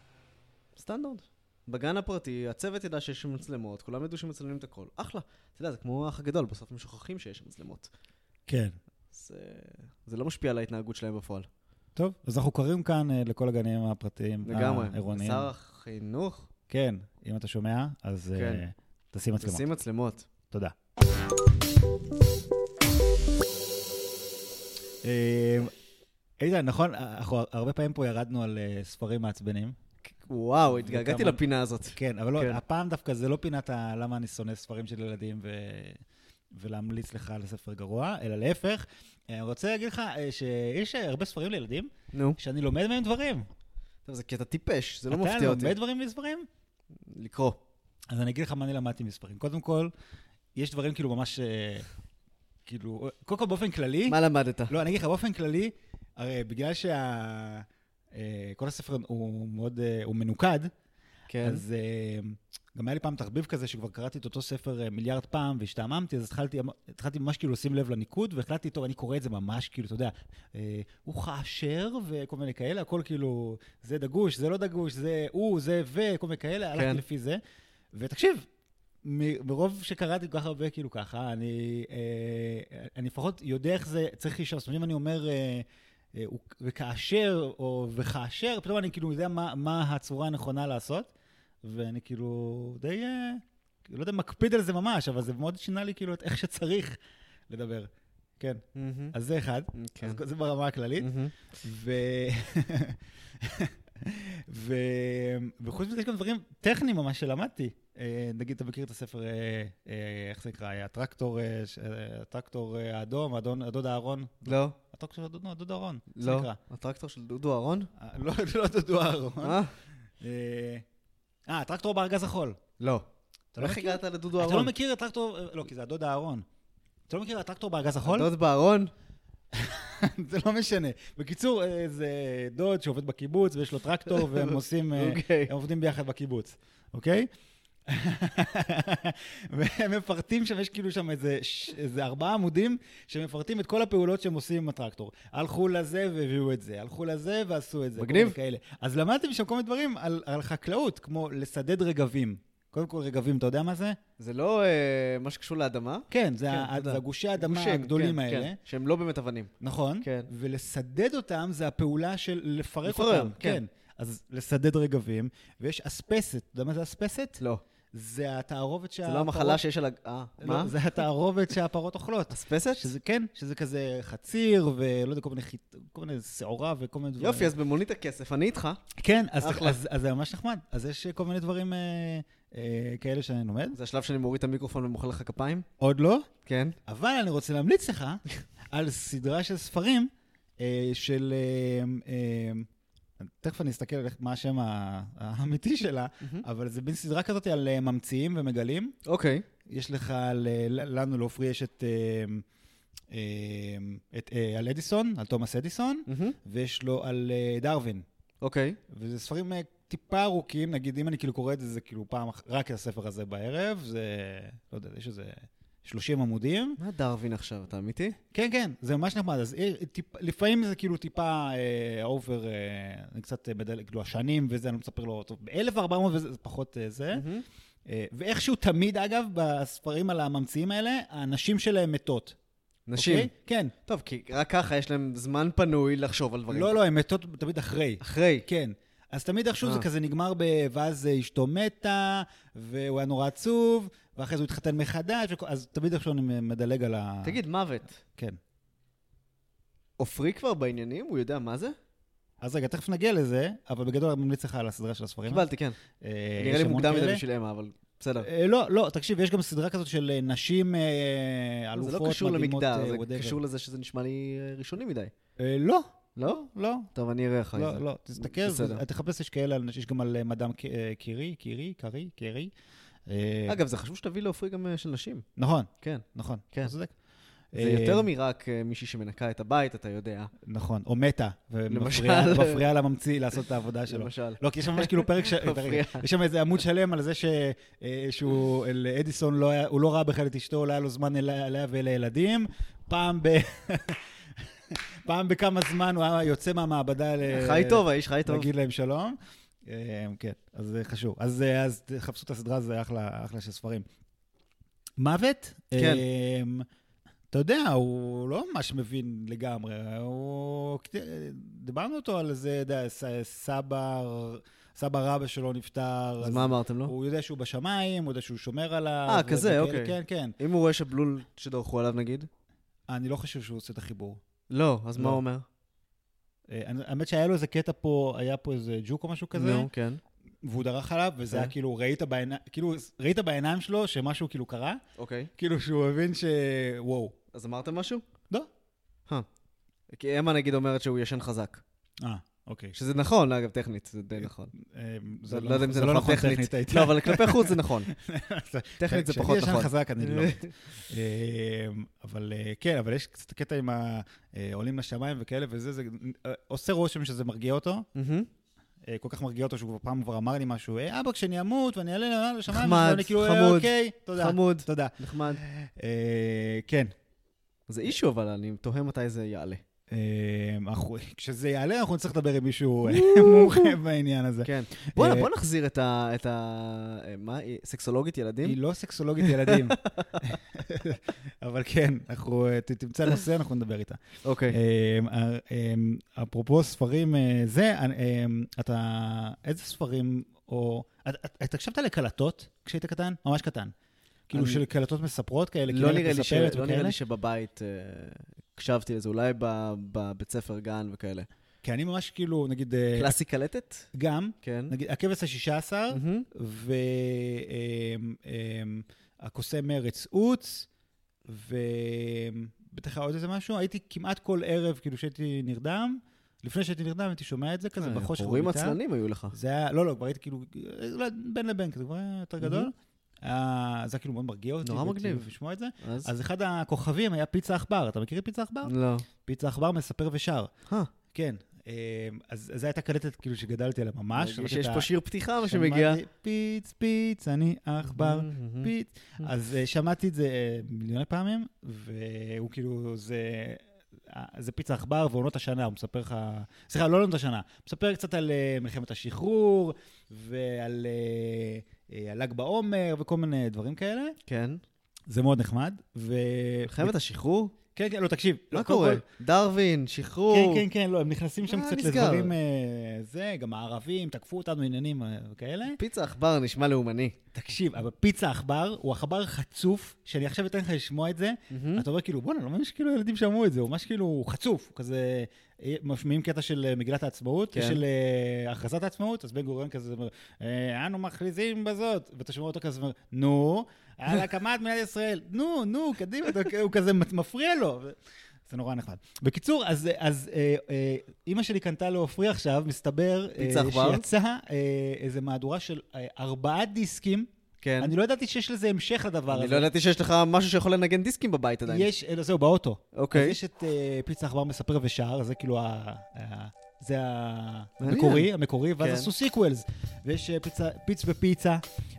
סטנדרט. בגן הפרטי, הצוות ידע שיש מצלמות, כולם ידעו שמצלמים את הכל. אחלה. אתה יודע, זה כמו האח הגדול, בסוף הם שוכחים שיש מצלמות.
כן.
אז אה, זה לא משפיע על ההתנהגות שלהם בפועל.
טוב, אז אנחנו קוראים כאן אה, לכל הגנים הפרטיים,
לגמרי.
העירוניים.
שר החינוך,
כן, אם אתה שומע, אז
כן.
אה, תשים מצלמות.
תשים מצלמות.
תודה. אה, איתן, נכון, אנחנו הרבה פעמים פה ירדנו על ספרים מעצבנים.
וואו, התגעגעתי לפינה הזאת.
כן, אבל לא,
כן.
הפעם דווקא זה לא פינת למה אני שונא ספרים של ילדים ו... ולהמליץ לך על ספר גרוע, אלא להפך. אה, אני רוצה להגיד לך אה, שיש אה, הרבה ספרים לילדים,
נו.
שאני לומד מהם דברים.
טוב, זה קטע טיפש, זה לא מפתיע
אתה
אותי.
לומד דברים מספרים?
לקרוא.
אז אני אגיד לך מה אני למדתי מספרים. קודם כל, יש דברים כאילו ממש, כאילו, קודם כל באופן כללי,
מה למדת?
לא, אני אגיד לך, באופן כללי, הרי בגלל שה... כל הספר הוא מאוד, הוא מנוקד,
כן.
אז אה, גם היה לי פעם תחביב כזה שכבר קראתי את אותו ספר אה, מיליארד פעם והשתעממתי, אז התחלתי, התחלתי ממש כאילו לשים לב לניקוד, והחלטתי, טוב, אני קורא את זה ממש כאילו, אתה יודע, אה, הוא כאשר וכל מיני כאלה, הכל כאילו, זה דגוש, זה לא דגוש, זה הוא, זה וכל מיני כאלה,
כן.
הלכתי לפי זה. ותקשיב, מ- מרוב שקראתי כל כך הרבה כאילו ככה, אני, אה, אני לפחות יודע איך זה צריך להישאר. זאת אומרת, אם אני אומר... אה, אה, וכאשר, או וכאשר, פתאום אני כאילו יודע מה, מה הצורה הנכונה לעשות, ואני כאילו די, אה, לא יודע, מקפיד על זה ממש, אבל זה מאוד שינה לי כאילו את איך שצריך לדבר. כן,
מהמם.
אז זה אחד,
כן.
אז זה ברמה הכללית.
מהמם.
ו... ו... וחוץ מזה יש גם דברים טכניים ממש שלמדתי. אה, נגיד, אתה מכיר את הספר, אה, איך זה נקרא? הטרקטור, הטרקטור האדום, הדון- הדוד אהרון?
לא,
הטרקטור של הדוד, הדוד אהרון.
לא. הטרקטור של דודו אהרון?
אה, לא, לא דודו אהרון.
אה?
הטרקטור בארגז החול.
לא.
אתה לא
איך
מכיר?
הגעת לדודו
אתה לא
אהרון?
מכיר את הטרקטור, לא, כי זה הדוד אהרון. אתה לא מכיר את הטרקטור בארגז החול?
דוד בארון?
זה לא משנה. בקיצור, אה, זה דוד שעובד בקיבוץ ויש לו טרקטור והם עושים, אה,
אוקיי.
הם עובדים ביחד בקיבוץ, אוקיי? והם מפרטים שם, יש כאילו שם איזה, איזה ארבעה עמודים שמפרטים את כל הפעולות שהם עושים עם הטרקטור. הלכו לזה והביאו את זה, הלכו לזה ועשו את זה.
מגניב.
אז למדתי שם כל מיני דברים על, על חקלאות, כמו לסדד רגבים. קודם כל רגבים, אתה יודע מה זה?
זה לא אה, מה שקשור לאדמה?
כן, זה,
כן,
ה-. זה הגושי האדמה
גושים,
הגדולים
כן,
האלה.
כן, שהם לא באמת אבנים.
נכון.
כן.
ולסדד אותם זה הפעולה של לפרק
לפרר,
אותם.
כן.
כן. אז לסדד רגבים, ויש אספסת. אתה יודע מה זה אספסת?
לא.
זה התערובת
זה
שהפרות...
לא המחלה שיש על ה... אה,
לא,
מה?
זה התערובת שהפרות אוכלות.
אספסת?
שזה כן, שזה כזה חציר, ולא יודע, כל מיני, חיט... כל מיני שעורה וכל מיני דברים.
יופי, אז במונית הכסף, אני איתך.
כן, אז זה ממש נחמד. אז יש כל מיני דברים אה, אה, כאלה שאני לומד.
זה השלב שאני מוריד את המיקרופון ומוחא לך כפיים?
עוד לא,
כן.
אבל אני רוצה להמליץ לך על סדרה של ספרים אה, של... תכף אני אסתכל על מה השם האמיתי שלה, אבל זה מין סדרה כזאת על אה, ממציאים ומגלים.
אוקיי.
יש לך, אה, לנו, לעופרי, יש את... אה, אה, את, אה, על אדיסון, על תומאס אדיסון,
מהמם.
ויש לו על דרווין.
אוקיי.
וזה ספרים טיפה ארוכים, נגיד, אם אני כאילו קורא את זה, זה כאילו פעם, רק הספר הזה בערב, זה, לא יודע, יש איזה 30 עמודים.
מה דרווין עכשיו, אתה אמיתי?
כן, כן, זה ממש נחמד. אז אה, טיפ, לפעמים זה כאילו טיפה over, אה, אני קצת אה, מדלג, כאילו השנים וזה, אני לא מספר לו, טוב, ב-1400 וזה זה פחות אה, זה.
מהמם.
אה, ואיכשהו תמיד, אגב, בספרים על הממציאים האלה, הנשים שלהם מתות.
נשים.
אוקיי? כן.
טוב, כי רק ככה יש להם זמן פנוי לחשוב על דברים.
לא, לא, הן מתות תמיד אחרי.
אחרי.
כן. אז תמיד איכשהו זה
אה.
כזה נגמר ב... ואז אשתו מתה, והוא היה נורא עצוב, ואחרי זה הוא התחתן מחדש, וכל- אז תמיד איכשהו אני מדלג על ה...
תגיד, מוות.
כן.
עופרי כבר בעניינים? הוא יודע מה זה?
אז רגע, תכף נגיע לזה, אבל בגדול אני ממליץ לך על הסדרה של הספרים.
קיבלתי, כן.
אה,
נראה לי מוקדם מדי. בשביל אמה, אבל בסדר.
אה, לא, לא, תקשיב, יש גם סדרה כזאת של אה, נשים אה,
זה
אלופות,
לא קשור
מדהימות,
למגדר, זה. קשור לזה שזה נשמע לי ראשוני מדי.
לא,
לא?
לא,
טוב, אני אראה אחרי זה.
לא, לא, תסתכל. תחפש, יש כאלה, יש גם על מדאם קירי, קירי, קרי, קרי. אה,
אגב, זה חשוב שתביא לעופרי גם אה, של נשים.
נכון,
כן.
נכון,
כן.
אתה צודק.
זה
אה,
יותר מרק מישהי שמנקה את הבית, אתה יודע.
נכון, או מתה,
למשל.
ומפריעה לממציא לעשות את העבודה שלו.
למשל.
לא, כי יש שם ממש כאילו פרק, ש... יש שם איזה עמוד שלם על זה שהוא, לאדיסון לא הוא לא ראה בכלל את אשתו, לא היה לו זמן אליה אליה ולילדים. פעם ב... פעם בכמה זמן הוא היה יוצא מהמעבדה ל...
חי טוב, האיש חי טוב.
להגיד להם שלום. אה, כן, אז זה חשוב. אז, אה, אז תחפשו את הסדרה, זה אחלה, אחלה של ספרים. מוות?
כן.
אה, אתה יודע, הוא לא ממש מבין לגמרי. הוא... דיברנו אותו על אתה יודע, סבא, סבא רבא שלו נפטר.
אז מה אמרתם לו?
הוא יודע שהוא בשמיים, הוא יודע שהוא שומר עליו.
אה, כזה, אוקיי.
כן, כן.
אם הוא רואה שבלול שדרכו עליו נגיד?
אני לא חושב שהוא עושה את החיבור.
לא, אז מה
לא.
הוא אומר?
אה, האמת שהיה לו איזה קטע פה, היה פה איזה ג'וק או משהו כזה.
נו, כן.
והוא דרך עליו, וזה
כן.
היה כאילו, ראית בעיניים, כאילו, ראית בעיניים שלו שמשהו כאילו קרה,
אוקיי.
כאילו שהוא הבין ש... וואו.
אז אמרתם משהו?
לא.
אה. כי אמה נגיד אומרת שהוא ישן חזק.
אה, אוקיי.
שזה נכון, אגב, טכנית, זה די נכון.
אה,
זה- לא יודע אם זה נכון
נכון
טכנית. לא, אבל כלפי חוץ זה נכון.
זה-
טכנית זה
כשאני
פחות
ישן
נכון.
חזק, אני לא. אה, אבל אה, כן, אבל יש קצת קטע עם העולים לשמיים וכאלה, וזה, זה אה, עושה רושם שזה מרגיע אותו. אה, כל כך מרגיע אותו שהוא כבר פעם כבר אמר לי משהו, "אה, אבא, כשאני אמות ואני אעלה לשמיים, ואני כאילו, "אה,
חמוד,
אוקיי, תודה.
חמוד,
תודה.
נחמד.
אה, כן.
זה אישו, אבל אני תוהה מתי זה יעלה.
אנחנו- כשזה יעלה, אנחנו נצטרך לדבר עם מישהו אה, מומחה בעניין הזה.
כן. בוא'נה,
אה,
בוא נחזיר את ה... את ה... אה, מה? היא סקסולוגית ילדים?
היא לא סקסולוגית ילדים. אבל כן, אנחנו, תמצא נושא, אנחנו נדבר איתה.
אוקיי.
אה, אה, אפרופו ספרים, זה, אתה, איזה ספרים, או... את- את- אתה הקשבת לקלטות כשהיית קטן? ממש קטן. כאילו
אני-
של קלטות מספרות כאלה,
לא נראה לי ש- לא נראה? לי שבבית אה, הקשבתי לזה, אולי בבית ספר גן וכאלה.
כי אני ממש כאילו, נגיד, אה,
קלאסי קלטת?
גם,
כן.
נגיד, הכבש השישה עשר. והקוסם מרץ עוץ, ובטח היה עוד איזה משהו, הייתי כמעט כל ערב, כאילו שהייתי נרדם, לפני שהייתי נרדם הייתי שומע את זה כזה בחושך
הורים. עצלנים היו לך.
זה היה, לא, לא, כבר הייתי כאילו, בין לבין, כזה כבר היה יותר גדול.
מהמם.
אה, זה היה כאילו מאוד מרגיע אותי.
נורא מגניב.
לשמוע את זה.
אז?
אז אחד הכוכבים היה פיצה עכבר, אתה מכיר את פיצה עכבר?
לא.
פיצה עכבר מספר ושר.
אה.
כן. אה, אז זו הייתה קלטת כאילו שגדלתי עליה ממש.
שיש פה שיר פתיחה מה שמגיע.
פיץ, פיץ, אני עכבר,
מהמם.
פיץ. אז אה, שמעתי את זה מיליוני פעמים, והוא כאילו, זה... אה, זה פיצה עכבר ועונות השנה, הוא מספר לך... סליחה, לא עונות השנה, מספר קצת על אה, מלחמת השחרור, ועל אה, אה, על ל"ג בעומר, וכל מיני דברים כאלה.
כן.
זה מאוד נחמד. ו...
מלחמת השחרור?
כן, כן, לא, תקשיב.
מה
לא, קודם
קורה? דרווין, שחרור.
כן, כן, כן, לא, הם נכנסים שם
מה
קצת? לדברים, אה, זה, גם הערבים תקפו אותנו, עניינים אה, וכאלה.
פיצה עכבר נשמע לאומני.
תקשיב, אבל פיצה עכבר הוא עכבר חצוף, שאני עכשיו אתן לך לשמוע את זה. אתה אומר כאילו, בואנה, לא מאמין שכאילו ילדים שמעו את זה, הוא ממש כאילו חצוף, הוא כזה, אה, משמיעים קטע של אה, מגילת העצמאות,
כן.
של אה, הכרזת העצמאות, אז בן גוריון כזה אומר, "אה, אנו מכריזים בזאת, ואתה שומע אותו כזה, אומר, נו, על הקמת מדינת ישראל, נו, נו, קדימה, הוא כזה מפריע לו. זה נורא נחמד. בקיצור, אז, אז אה, אה, אימא שלי קנתה לעופרי עכשיו, מסתבר, אה? שיצא אה, איזו מהדורה של אה, ארבעה דיסקים.
כן.
אני לא ידעתי שיש לזה המשך לדבר הזה.
אני לא ידעתי שיש לך משהו שיכול לנגן דיסקים בבית עדיין.
יש, אה, זהו, באוטו.
אוקיי.
אז יש את אה, פיצה עכבר מספר ושר, זה כאילו ה... ה- זה. המקורי, המקורי, ואז
כן.
עשו sequels. ויש אה, פיצה, פיץ ופיצה,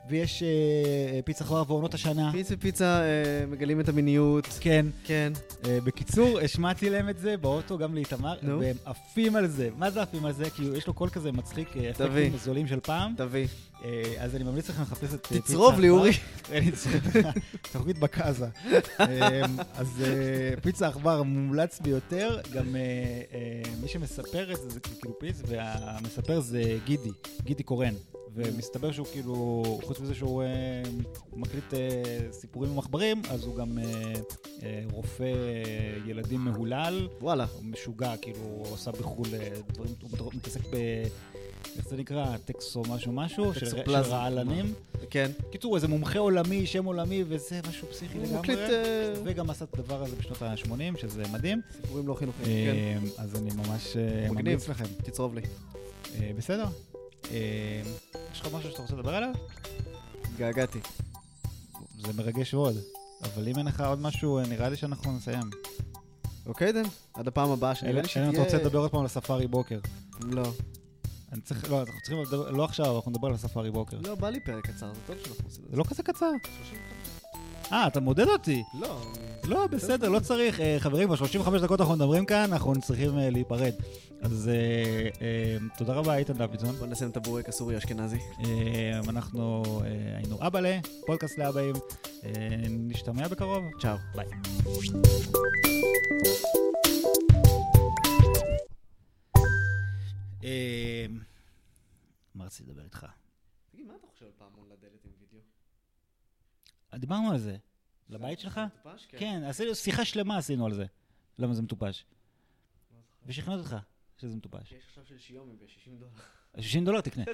ויש אה, פיצה עכבר ועונות השנה.
פיצה ופיצה אה, מגלים את המיניות.
כן.
כן.
אה, בקיצור, השמעתי להם את זה באוטו, גם לאיתמר. והם עפים על זה. מה זה עפים על זה? כאילו, יש לו קול כזה מצחיק, אה, אפקטים זולים של פעם.
תביא.
אה, אז אני ממליץ לכם לחפש את אה,
תצרוב לי. אורי.
תוכנית בקאזה. אמ, אז אה, פיצה עכבר מומלץ ביותר, גם מי שמספר את זה, זה כאילו פיץ, והמספר זה גידי, גידי קורן. ומסתבר שהוא כאילו, חוץ מזה שהוא אה, מקליט אה, סיפורים ומחברים, אז הוא גם אה, אה, רופא ילדים מהולל.
וואלה.
הוא משוגע, כאילו, הוא עשה בחו"ל אה, דברים, הוא מתעסק ב... איך זה נקרא? טקס או משהו משהו? של-. רעלנים.
כן.
קיצור, איזה מומחה עולמי, שם עולמי, וזה משהו פסיכי לגמרי.
אה,
וגם עשה את הדבר הזה בשנות ה-80, שזה מדהים.
סיפורים לא חינוכיים. כן.
אה, אז אני ממש אה. ממליץ לכם.
תצרוב לי.
בסדר. יש לך משהו שאתה רוצה לדבר עליו?
התגעגעתי.
זה מרגש מאוד. אבל אם אין לך עוד משהו, אה, נראה לי שאנחנו נסיים.
אוקיי, דן? עד הפעם הבאה, שנראה לי
אלא אם אתה רוצה
שתהיה...
לדבר עוד פעם על הספארי בוקר.
לא.
אני צריך, לא, אנחנו צריכים לא עכשיו, אנחנו נדבר על הספארי בוקר.
לא, בא לי פרק קצר, זה טוב שאנחנו עושים את
זה
זה.
לא כזה קצר. אה, אתה מודד אותי.
לא,
לא, בסדר, לא צריך. אה, חברים, ב-35 דקות אנחנו מדברים כאן, אנחנו צריכים אה, להיפרד. אז אה, תודה רבה, איתן דוידסון.
בוא נשים את הבורק הסורי אשכנזי.
אנחנו היינו אבאלה, פודקאסט לאבאים. נשתמע בקרוב.
צ'או.
ביי. מה רציתי לדבר איתך?
תגיד, מה אתה חושב על פעמון לדלת עם וידאו?
דיברנו על זה. לבית שלך?
מטופש?
כן, עשינו שיחה שלמה עשינו על זה. למה זה מטופש. ושכנעתי אותך שזה מטופש.
יש עכשיו של שיומי ב-60 דולר.
60 דולר תקנה.